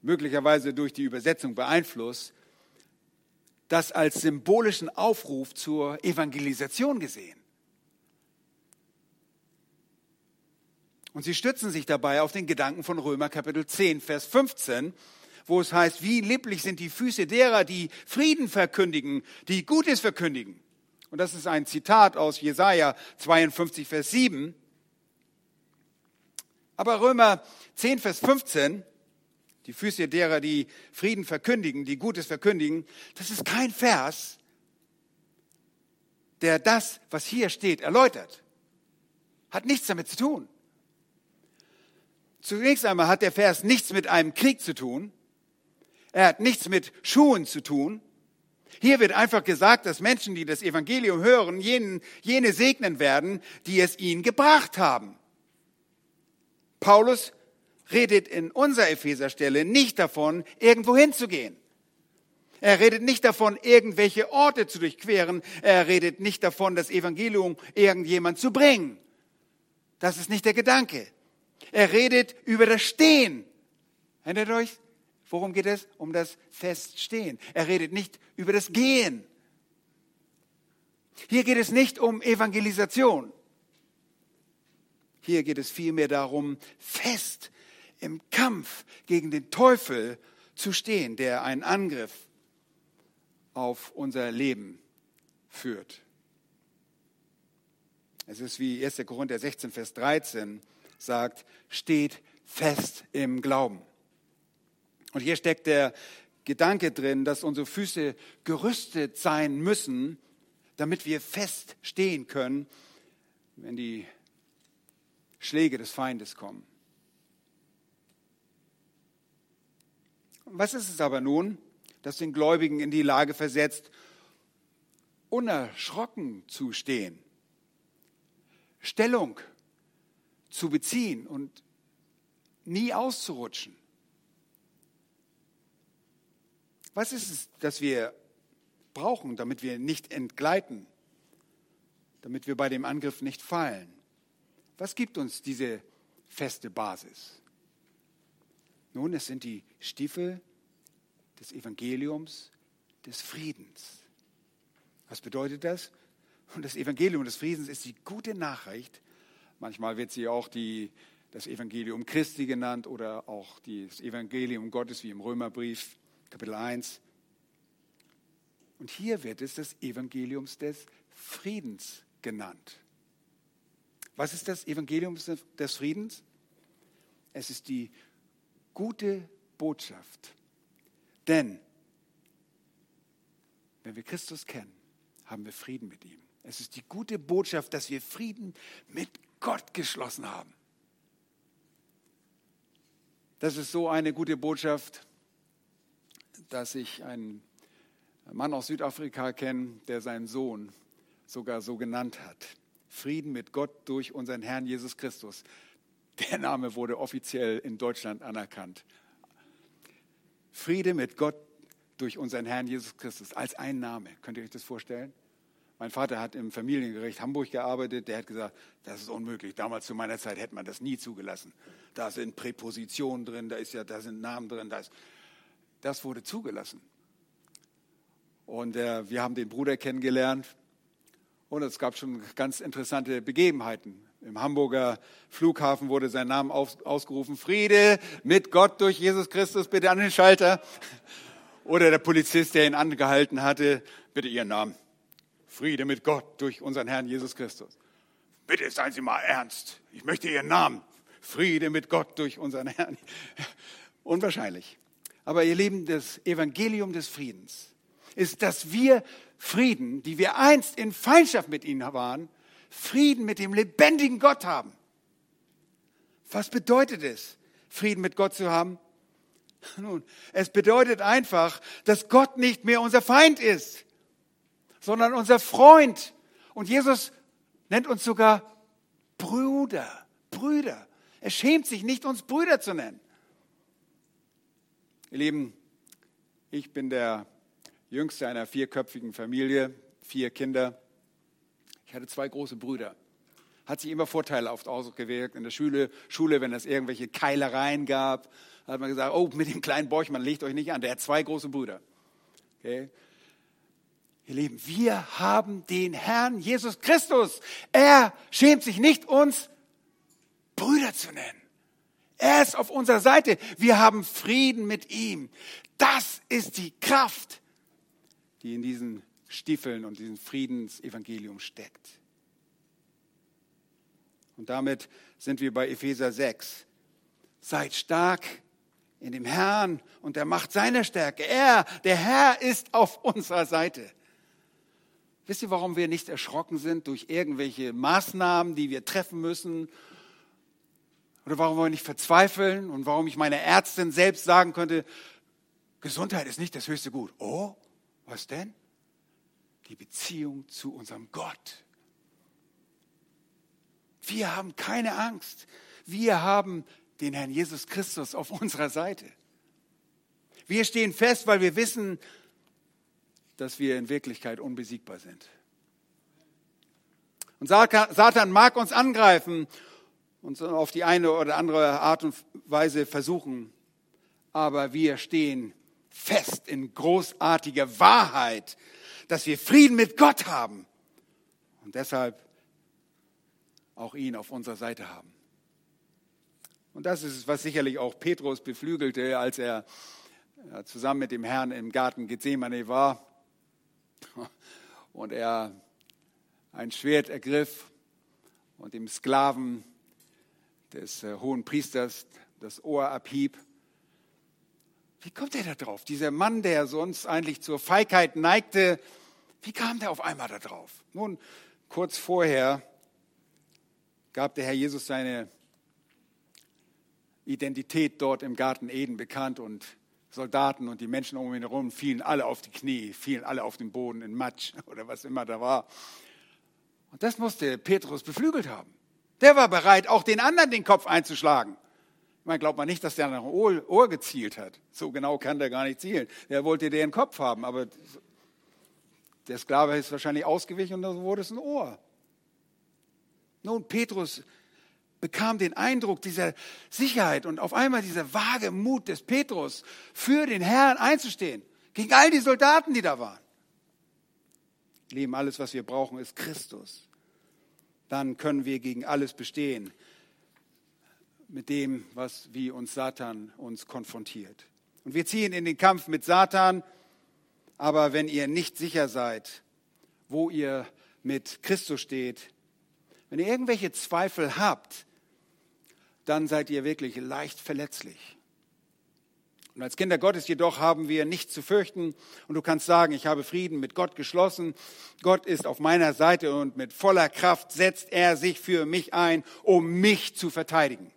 S1: möglicherweise durch die Übersetzung beeinflusst, das als symbolischen Aufruf zur Evangelisation gesehen. Und sie stützen sich dabei auf den Gedanken von Römer Kapitel 10, Vers 15, wo es heißt, wie lieblich sind die Füße derer, die Frieden verkündigen, die Gutes verkündigen. Und das ist ein Zitat aus Jesaja 52, Vers 7. Aber Römer 10, Vers 15, die Füße derer, die Frieden verkündigen, die Gutes verkündigen, das ist kein Vers, der das, was hier steht, erläutert. Hat nichts damit zu tun. Zunächst einmal hat der Vers nichts mit einem Krieg zu tun. Er hat nichts mit Schuhen zu tun. Hier wird einfach gesagt, dass Menschen, die das Evangelium hören, jenen, jene segnen werden, die es ihnen gebracht haben. Paulus redet in unserer Epheserstelle nicht davon, irgendwo hinzugehen. Er redet nicht davon, irgendwelche Orte zu durchqueren. Er redet nicht davon, das Evangelium irgendjemand zu bringen. Das ist nicht der Gedanke. Er redet über das Stehen. Erinnert euch? Worum geht es? Um das Feststehen. Er redet nicht über das Gehen. Hier geht es nicht um Evangelisation. Hier geht es vielmehr darum, fest im Kampf gegen den Teufel zu stehen, der einen Angriff auf unser Leben führt. Es ist wie 1. Korinther 16, Vers 13 sagt, steht fest im Glauben. Und hier steckt der Gedanke drin, dass unsere Füße gerüstet sein müssen, damit wir fest stehen können, wenn die Schläge des Feindes kommen. Was ist es aber nun, das den Gläubigen in die Lage versetzt, unerschrocken zu stehen, Stellung zu beziehen und nie auszurutschen? Was ist es, das wir brauchen, damit wir nicht entgleiten, damit wir bei dem Angriff nicht fallen? Was gibt uns diese feste Basis? Nun, es sind die Stiefel des Evangeliums des Friedens. Was bedeutet das? Und das Evangelium des Friedens ist die gute Nachricht. Manchmal wird sie auch die, das Evangelium Christi genannt oder auch das Evangelium Gottes wie im Römerbrief. Kapitel 1. Und hier wird es das Evangelium des Friedens genannt. Was ist das Evangelium des Friedens? Es ist die gute Botschaft. Denn wenn wir Christus kennen, haben wir Frieden mit ihm. Es ist die gute Botschaft, dass wir Frieden mit Gott geschlossen haben. Das ist so eine gute Botschaft, dass ich einen Mann aus Südafrika kenne, der seinen Sohn sogar so genannt hat. Frieden mit Gott durch unseren Herrn Jesus Christus. Der Name wurde offiziell in Deutschland anerkannt. Friede mit Gott durch unseren Herrn Jesus Christus als ein Name. Könnt ihr euch das vorstellen? Mein Vater hat im Familiengericht Hamburg gearbeitet. Der hat gesagt, das ist unmöglich. Damals zu meiner Zeit hätte man das nie zugelassen. Da sind Präpositionen drin, da, ist ja, da sind Namen drin. Da ist, das wurde zugelassen. Und äh, wir haben den Bruder kennengelernt. Und es gab schon ganz interessante Begebenheiten. Im Hamburger Flughafen wurde sein Name ausgerufen. Friede mit Gott durch Jesus Christus, bitte an den Schalter. Oder der Polizist, der ihn angehalten hatte, bitte Ihren Namen. Friede mit Gott durch unseren Herrn Jesus Christus. Bitte seien Sie mal ernst. Ich möchte Ihren Namen. Friede mit Gott durch unseren Herrn. Unwahrscheinlich. Aber ihr Lieben, das Evangelium des Friedens ist, dass wir Frieden, die wir einst in Feindschaft mit ihnen waren, Frieden mit dem lebendigen Gott haben. Was bedeutet es, Frieden mit Gott zu haben? Nun, es bedeutet einfach, dass Gott nicht mehr unser Feind ist, sondern unser Freund. Und Jesus nennt uns sogar Brüder, Brüder. Er schämt sich nicht, uns Brüder zu nennen. Ihr Lieben, ich bin der jüngste einer vierköpfigen Familie, vier Kinder. Ich hatte zwei große Brüder. Hat sich immer Vorteile oft ausgewirkt. In der Schule, Schule, wenn es irgendwelche Keilereien gab, hat man gesagt, oh, mit dem kleinen Borchmann legt euch nicht an, der hat zwei große Brüder. Okay? Ihr Lieben, wir haben den Herrn Jesus Christus. Er schämt sich nicht, uns Brüder zu nennen. Er ist auf unserer Seite. Wir haben Frieden mit ihm. Das ist die Kraft, die in diesen Stiefeln und diesem Friedensevangelium steckt. Und damit sind wir bei Epheser 6. Seid stark in dem Herrn und der Macht seiner Stärke. Er, der Herr, ist auf unserer Seite. Wisst ihr, warum wir nicht erschrocken sind durch irgendwelche Maßnahmen, die wir treffen müssen oder warum wir nicht verzweifeln und warum ich meiner Ärztin selbst sagen könnte, Gesundheit ist nicht das höchste Gut. Oh, was denn? Die Beziehung zu unserem Gott. Wir haben keine Angst. Wir haben den Herrn Jesus Christus auf unserer Seite. Wir stehen fest, weil wir wissen, dass wir in Wirklichkeit unbesiegbar sind. Und Satan mag uns angreifen und auf die eine oder andere Art und Weise versuchen. Aber wir stehen fest in großartiger Wahrheit, dass wir Frieden mit Gott haben und deshalb auch ihn auf unserer Seite haben. Und das ist es, was sicherlich auch Petrus beflügelte, als er zusammen mit dem Herrn im Garten Gethsemane war und er ein Schwert ergriff und dem Sklaven des äh, hohen Priesters das Ohr abhieb. Wie kommt er da drauf? Dieser Mann, der sonst eigentlich zur Feigheit neigte, wie kam der auf einmal da drauf? Nun, kurz vorher gab der Herr Jesus seine Identität dort im Garten Eden bekannt und Soldaten und die Menschen um ihn herum fielen alle auf die Knie, fielen alle auf den Boden in Matsch oder was immer da war. Und das musste Petrus beflügelt haben. Der war bereit, auch den anderen den Kopf einzuschlagen. Man glaubt man nicht, dass der nach dem Ohr, Ohr gezielt hat. So genau kann der gar nicht zielen. Der wollte den Kopf haben, aber der Sklave ist wahrscheinlich ausgewichen und dann wurde es ein Ohr. Nun, Petrus bekam den Eindruck dieser Sicherheit und auf einmal dieser vage Mut des Petrus, für den Herrn einzustehen, gegen all die Soldaten, die da waren. Lieben, alles, was wir brauchen, ist Christus. Dann können wir gegen alles bestehen mit dem, was wie uns Satan uns konfrontiert. Und wir ziehen in den Kampf mit Satan, aber wenn ihr nicht sicher seid, wo ihr mit Christus steht, wenn ihr irgendwelche Zweifel habt, dann seid ihr wirklich leicht verletzlich. Und als Kinder Gottes jedoch haben wir nichts zu fürchten. Und du kannst sagen, ich habe Frieden mit Gott geschlossen. Gott ist auf meiner Seite und mit voller Kraft setzt er sich für mich ein, um mich zu verteidigen.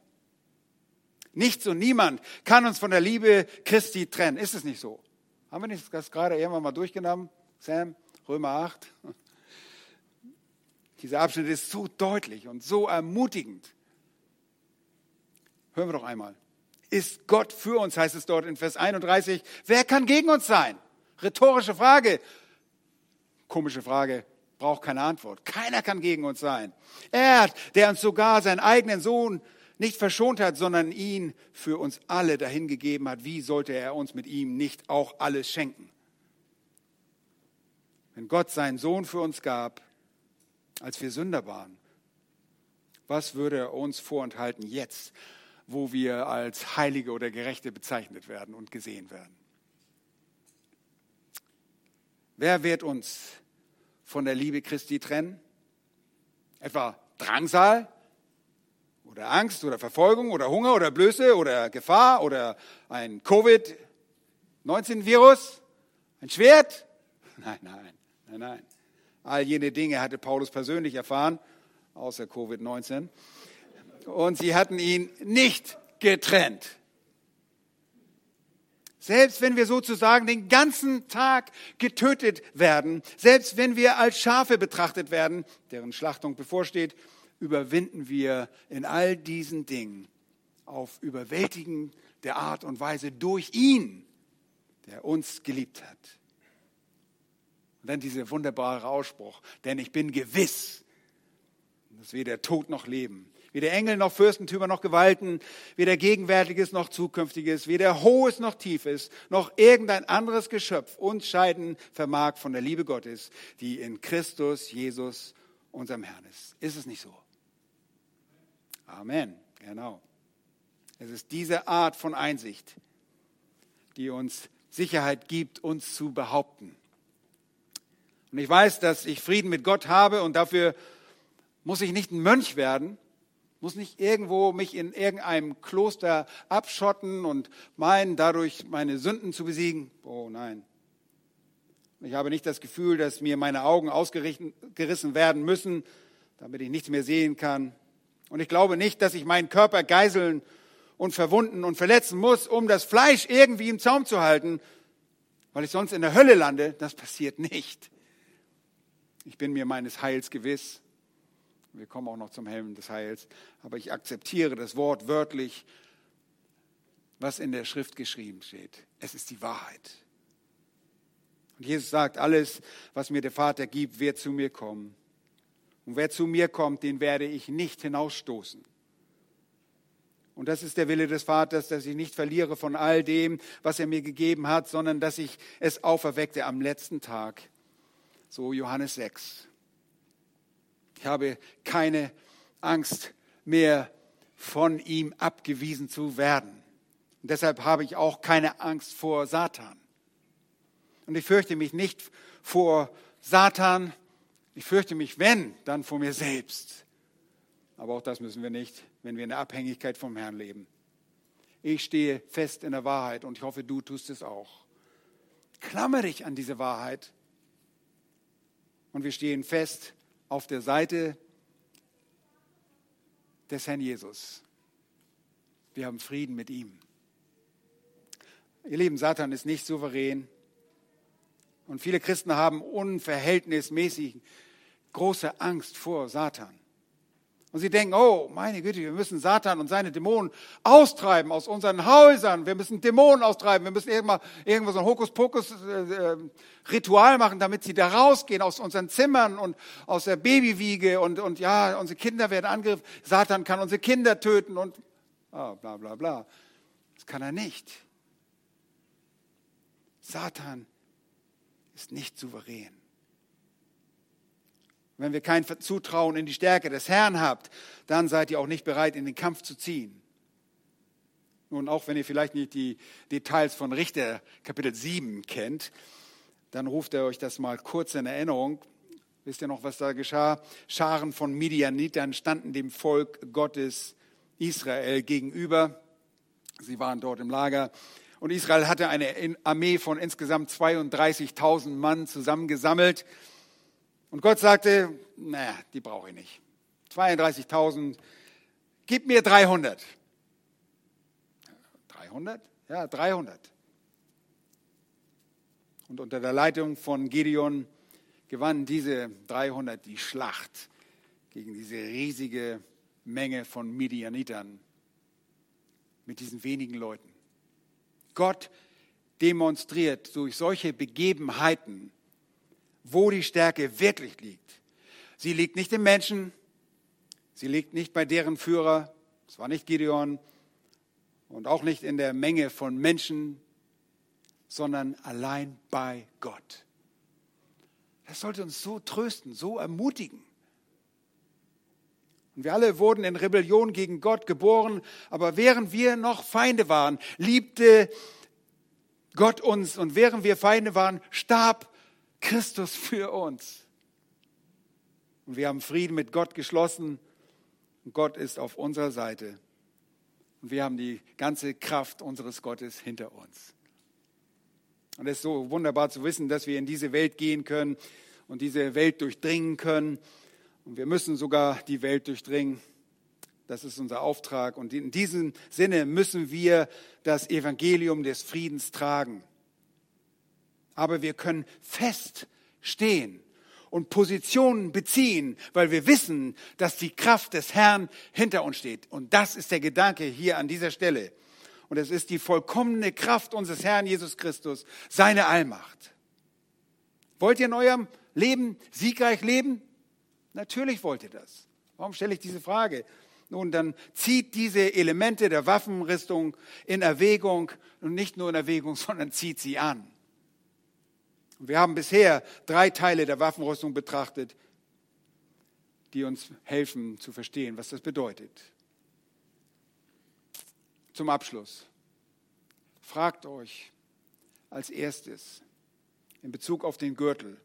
S1: Nichts und niemand kann uns von der Liebe Christi trennen. Ist es nicht so? Haben wir nicht das gerade irgendwann mal durchgenommen? Sam, Römer 8. Dieser Abschnitt ist so deutlich und so ermutigend. Hören wir doch einmal. Ist Gott für uns, heißt es dort in Vers 31. Wer kann gegen uns sein? Rhetorische Frage. Komische Frage, braucht keine Antwort. Keiner kann gegen uns sein. Er, der uns sogar seinen eigenen Sohn nicht verschont hat, sondern ihn für uns alle dahingegeben hat, wie sollte er uns mit ihm nicht auch alles schenken? Wenn Gott seinen Sohn für uns gab, als wir Sünder waren, was würde er uns vorenthalten jetzt, wo wir als Heilige oder Gerechte bezeichnet werden und gesehen werden. Wer wird uns von der Liebe Christi trennen? Etwa Drangsal oder Angst oder Verfolgung oder Hunger oder Blöße oder Gefahr oder ein Covid-19-Virus? Ein Schwert? Nein, nein, nein, nein. All jene Dinge hatte Paulus persönlich erfahren, außer Covid-19 und sie hatten ihn nicht getrennt. Selbst wenn wir sozusagen den ganzen Tag getötet werden, selbst wenn wir als Schafe betrachtet werden, deren Schlachtung bevorsteht, überwinden wir in all diesen Dingen auf überwältigende Art und Weise durch ihn, der uns geliebt hat. Und dann dieser wunderbare Ausspruch, denn ich bin gewiss, dass weder Tod noch Leben, Weder Engel noch Fürstentümer noch Gewalten, weder Gegenwärtiges noch Zukünftiges, weder Hohes noch Tiefes, noch irgendein anderes Geschöpf uns scheiden vermag von der Liebe Gottes, die in Christus Jesus, unserem Herrn ist. Ist es nicht so? Amen. Genau. Es ist diese Art von Einsicht, die uns Sicherheit gibt, uns zu behaupten. Und ich weiß, dass ich Frieden mit Gott habe und dafür muss ich nicht ein Mönch werden, muss nicht irgendwo mich in irgendeinem Kloster abschotten und meinen, dadurch meine Sünden zu besiegen. Oh nein. Ich habe nicht das Gefühl, dass mir meine Augen ausgerissen werden müssen, damit ich nichts mehr sehen kann. Und ich glaube nicht, dass ich meinen Körper geiseln und verwunden und verletzen muss, um das Fleisch irgendwie im Zaum zu halten, weil ich sonst in der Hölle lande. Das passiert nicht. Ich bin mir meines Heils gewiss wir kommen auch noch zum Helm des Heils. Aber ich akzeptiere das Wort wörtlich, was in der Schrift geschrieben steht. Es ist die Wahrheit. Und Jesus sagt, alles, was mir der Vater gibt, wird zu mir kommen. Und wer zu mir kommt, den werde ich nicht hinausstoßen. Und das ist der Wille des Vaters, dass ich nicht verliere von all dem, was er mir gegeben hat, sondern dass ich es auferweckte am letzten Tag. So Johannes 6. Ich habe keine Angst mehr, von ihm abgewiesen zu werden. Und deshalb habe ich auch keine Angst vor Satan. Und ich fürchte mich nicht vor Satan. Ich fürchte mich, wenn, dann vor mir selbst. Aber auch das müssen wir nicht, wenn wir in der Abhängigkeit vom Herrn leben. Ich stehe fest in der Wahrheit und ich hoffe, du tust es auch. Klammer dich an diese Wahrheit. Und wir stehen fest auf der Seite des Herrn Jesus. Wir haben Frieden mit ihm. Ihr Lieben, Satan ist nicht souverän. Und viele Christen haben unverhältnismäßig große Angst vor Satan. Und sie denken, oh, meine Güte, wir müssen Satan und seine Dämonen austreiben aus unseren Häusern. Wir müssen Dämonen austreiben. Wir müssen irgendwann irgendwo so ein Hokuspokus-Ritual äh, machen, damit sie da rausgehen aus unseren Zimmern und aus der Babywiege. Und, und ja, unsere Kinder werden angegriffen. Satan kann unsere Kinder töten und ah, bla bla bla. Das kann er nicht. Satan ist nicht souverän. Wenn wir kein Zutrauen in die Stärke des Herrn habt, dann seid ihr auch nicht bereit, in den Kampf zu ziehen. Nun, auch wenn ihr vielleicht nicht die Details von Richter Kapitel 7 kennt, dann ruft er euch das mal kurz in Erinnerung. Wisst ihr noch, was da geschah? Scharen von Midianitern standen dem Volk Gottes Israel gegenüber. Sie waren dort im Lager. Und Israel hatte eine Armee von insgesamt 32.000 Mann zusammengesammelt. Und Gott sagte, naja, die brauche ich nicht. 32.000, gib mir 300. 300? Ja, 300. Und unter der Leitung von Gideon gewannen diese 300 die Schlacht gegen diese riesige Menge von Midianitern mit diesen wenigen Leuten. Gott demonstriert durch solche Begebenheiten, wo die Stärke wirklich liegt. Sie liegt nicht im Menschen, sie liegt nicht bei deren Führer, es war nicht Gideon und auch nicht in der Menge von Menschen, sondern allein bei Gott. Das sollte uns so trösten, so ermutigen. Und wir alle wurden in Rebellion gegen Gott geboren, aber während wir noch Feinde waren, liebte Gott uns und während wir Feinde waren, starb Christus für uns. Und wir haben Frieden mit Gott geschlossen und Gott ist auf unserer Seite. Und wir haben die ganze Kraft unseres Gottes hinter uns. Und es ist so wunderbar zu wissen, dass wir in diese Welt gehen können und diese Welt durchdringen können und wir müssen sogar die Welt durchdringen. Das ist unser Auftrag. Und in diesem Sinne müssen wir das Evangelium des Friedens tragen. Aber wir können fest stehen und Positionen beziehen, weil wir wissen, dass die Kraft des Herrn hinter uns steht. Und das ist der Gedanke hier an dieser Stelle. Und es ist die vollkommene Kraft unseres Herrn Jesus Christus, seine Allmacht. Wollt ihr in eurem Leben siegreich leben? Natürlich wollt ihr das. Warum stelle ich diese Frage? Nun, dann zieht diese Elemente der Waffenrüstung in Erwägung und nicht nur in Erwägung, sondern zieht sie an. Wir haben bisher drei Teile der Waffenrüstung betrachtet, die uns helfen zu verstehen, was das bedeutet. Zum Abschluss. Fragt euch als erstes in Bezug auf den Gürtel,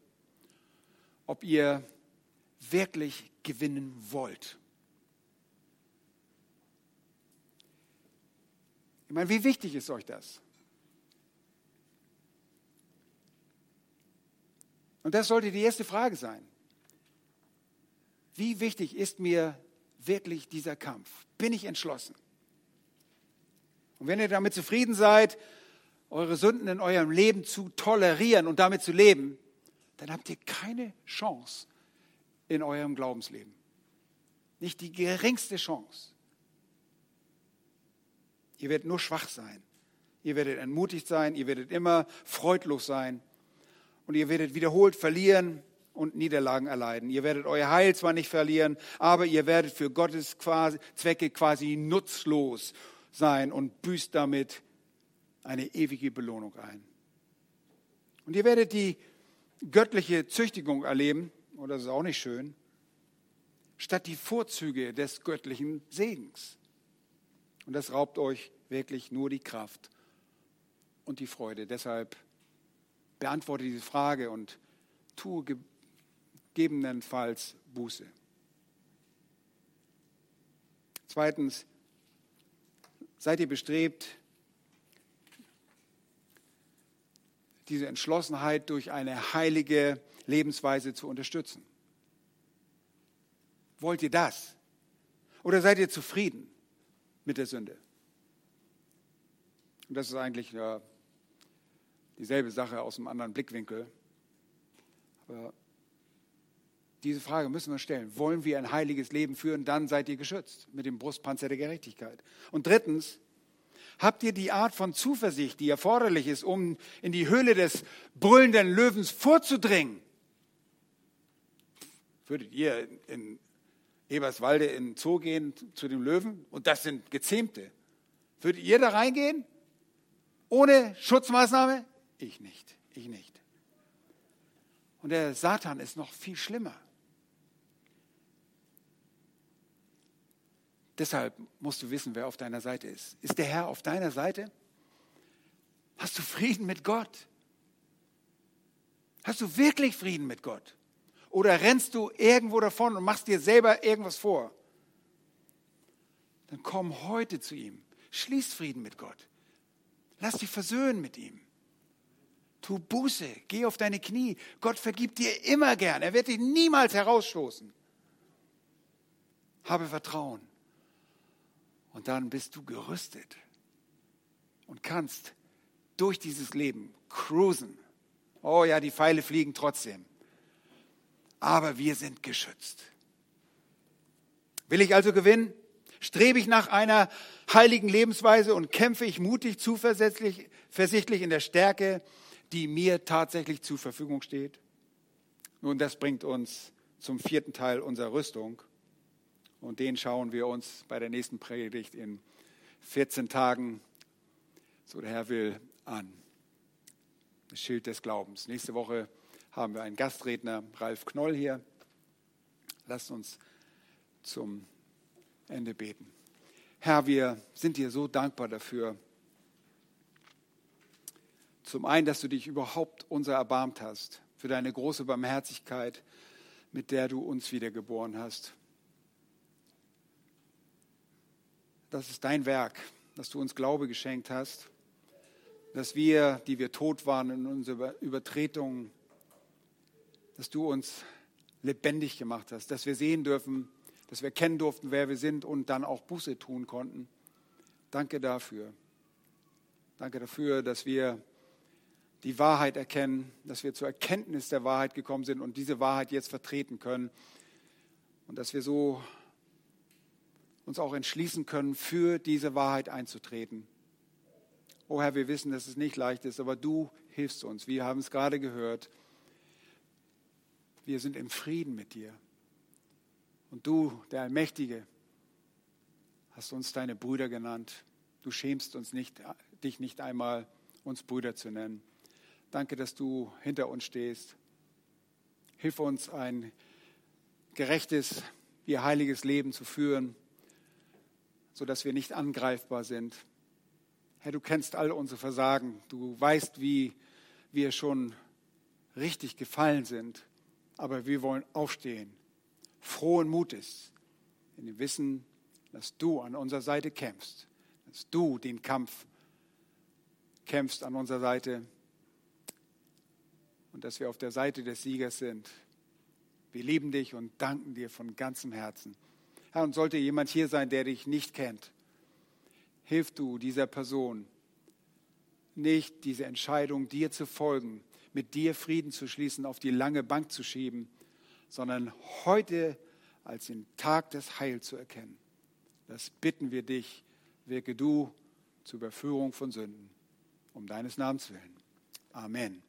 S1: ob ihr wirklich gewinnen wollt. Ich meine, wie wichtig ist euch das? Und das sollte die erste Frage sein. Wie wichtig ist mir wirklich dieser Kampf? Bin ich entschlossen? Und wenn ihr damit zufrieden seid, eure Sünden in eurem Leben zu tolerieren und damit zu leben, dann habt ihr keine Chance, in eurem Glaubensleben. Nicht die geringste Chance. Ihr werdet nur schwach sein. Ihr werdet entmutigt sein. Ihr werdet immer freudlos sein. Und ihr werdet wiederholt verlieren und Niederlagen erleiden. Ihr werdet euer Heil zwar nicht verlieren, aber ihr werdet für Gottes quasi, Zwecke quasi nutzlos sein und büßt damit eine ewige Belohnung ein. Und ihr werdet die göttliche Züchtigung erleben, und das ist auch nicht schön, statt die Vorzüge des göttlichen Segens. Und das raubt euch wirklich nur die Kraft und die Freude. Deshalb beantworte diese Frage und tue gegebenenfalls Buße. Zweitens, seid ihr bestrebt, diese Entschlossenheit durch eine heilige Lebensweise zu unterstützen. Wollt ihr das? Oder seid ihr zufrieden mit der Sünde? Und das ist eigentlich ja, dieselbe Sache aus einem anderen Blickwinkel. Aber diese Frage müssen wir stellen. Wollen wir ein heiliges Leben führen, dann seid ihr geschützt mit dem Brustpanzer der Gerechtigkeit. Und drittens, habt ihr die Art von Zuversicht, die erforderlich ist, um in die Höhle des brüllenden Löwens vorzudringen? Würdet ihr in Eberswalde in den Zoo gehen zu dem Löwen? Und das sind Gezähmte. Würdet ihr da reingehen? Ohne Schutzmaßnahme? Ich nicht. Ich nicht. Und der Satan ist noch viel schlimmer. Deshalb musst du wissen, wer auf deiner Seite ist. Ist der Herr auf deiner Seite? Hast du Frieden mit Gott? Hast du wirklich Frieden mit Gott? Oder rennst du irgendwo davon und machst dir selber irgendwas vor? Dann komm heute zu ihm. Schließ Frieden mit Gott. Lass dich versöhnen mit ihm. Tu Buße, geh auf deine Knie. Gott vergibt dir immer gern. Er wird dich niemals herausstoßen. Habe Vertrauen. Und dann bist du gerüstet und kannst durch dieses Leben cruisen. Oh ja, die Pfeile fliegen trotzdem. Aber wir sind geschützt. Will ich also gewinnen? Strebe ich nach einer heiligen Lebensweise und kämpfe ich mutig, zuversichtlich versichtlich in der Stärke, die mir tatsächlich zur Verfügung steht? Nun, das bringt uns zum vierten Teil unserer Rüstung. Und den schauen wir uns bei der nächsten Predigt in 14 Tagen, so der Herr will, an. Das Schild des Glaubens. Nächste Woche haben wir einen Gastredner, Ralf Knoll, hier. Lasst uns zum Ende beten. Herr, wir sind dir so dankbar dafür. Zum einen, dass du dich überhaupt unser erbarmt hast, für deine große Barmherzigkeit, mit der du uns wiedergeboren hast. das ist dein Werk, dass du uns Glaube geschenkt hast, dass wir, die wir tot waren in unseren Übertretungen, dass du uns lebendig gemacht hast, dass wir sehen dürfen, dass wir kennen durften, wer wir sind und dann auch Buße tun konnten. Danke dafür. Danke dafür, dass wir die Wahrheit erkennen, dass wir zur Erkenntnis der Wahrheit gekommen sind und diese Wahrheit jetzt vertreten können und dass wir so uns auch entschließen können, für diese Wahrheit einzutreten. Oh Herr, wir wissen, dass es nicht leicht ist, aber du hilfst uns. Wir haben es gerade gehört. Wir sind im Frieden mit dir. Und du, der Allmächtige, hast uns deine Brüder genannt. Du schämst uns nicht, dich nicht einmal, uns Brüder zu nennen. Danke, dass du hinter uns stehst. Hilf uns, ein gerechtes, ihr heiliges Leben zu führen sodass wir nicht angreifbar sind. Herr, du kennst all unsere Versagen. Du weißt, wie wir schon richtig gefallen sind. Aber wir wollen aufstehen, frohen Mutes, in dem Wissen, dass du an unserer Seite kämpfst, dass du den Kampf kämpfst an unserer Seite und dass wir auf der Seite des Siegers sind. Wir lieben dich und danken dir von ganzem Herzen. Herr, und sollte jemand hier sein, der dich nicht kennt, hilf du dieser Person nicht, diese Entscheidung, dir zu folgen, mit dir Frieden zu schließen, auf die lange Bank zu schieben, sondern heute als den Tag des Heils zu erkennen. Das bitten wir dich, wirke du zur Überführung von Sünden, um deines Namens willen. Amen.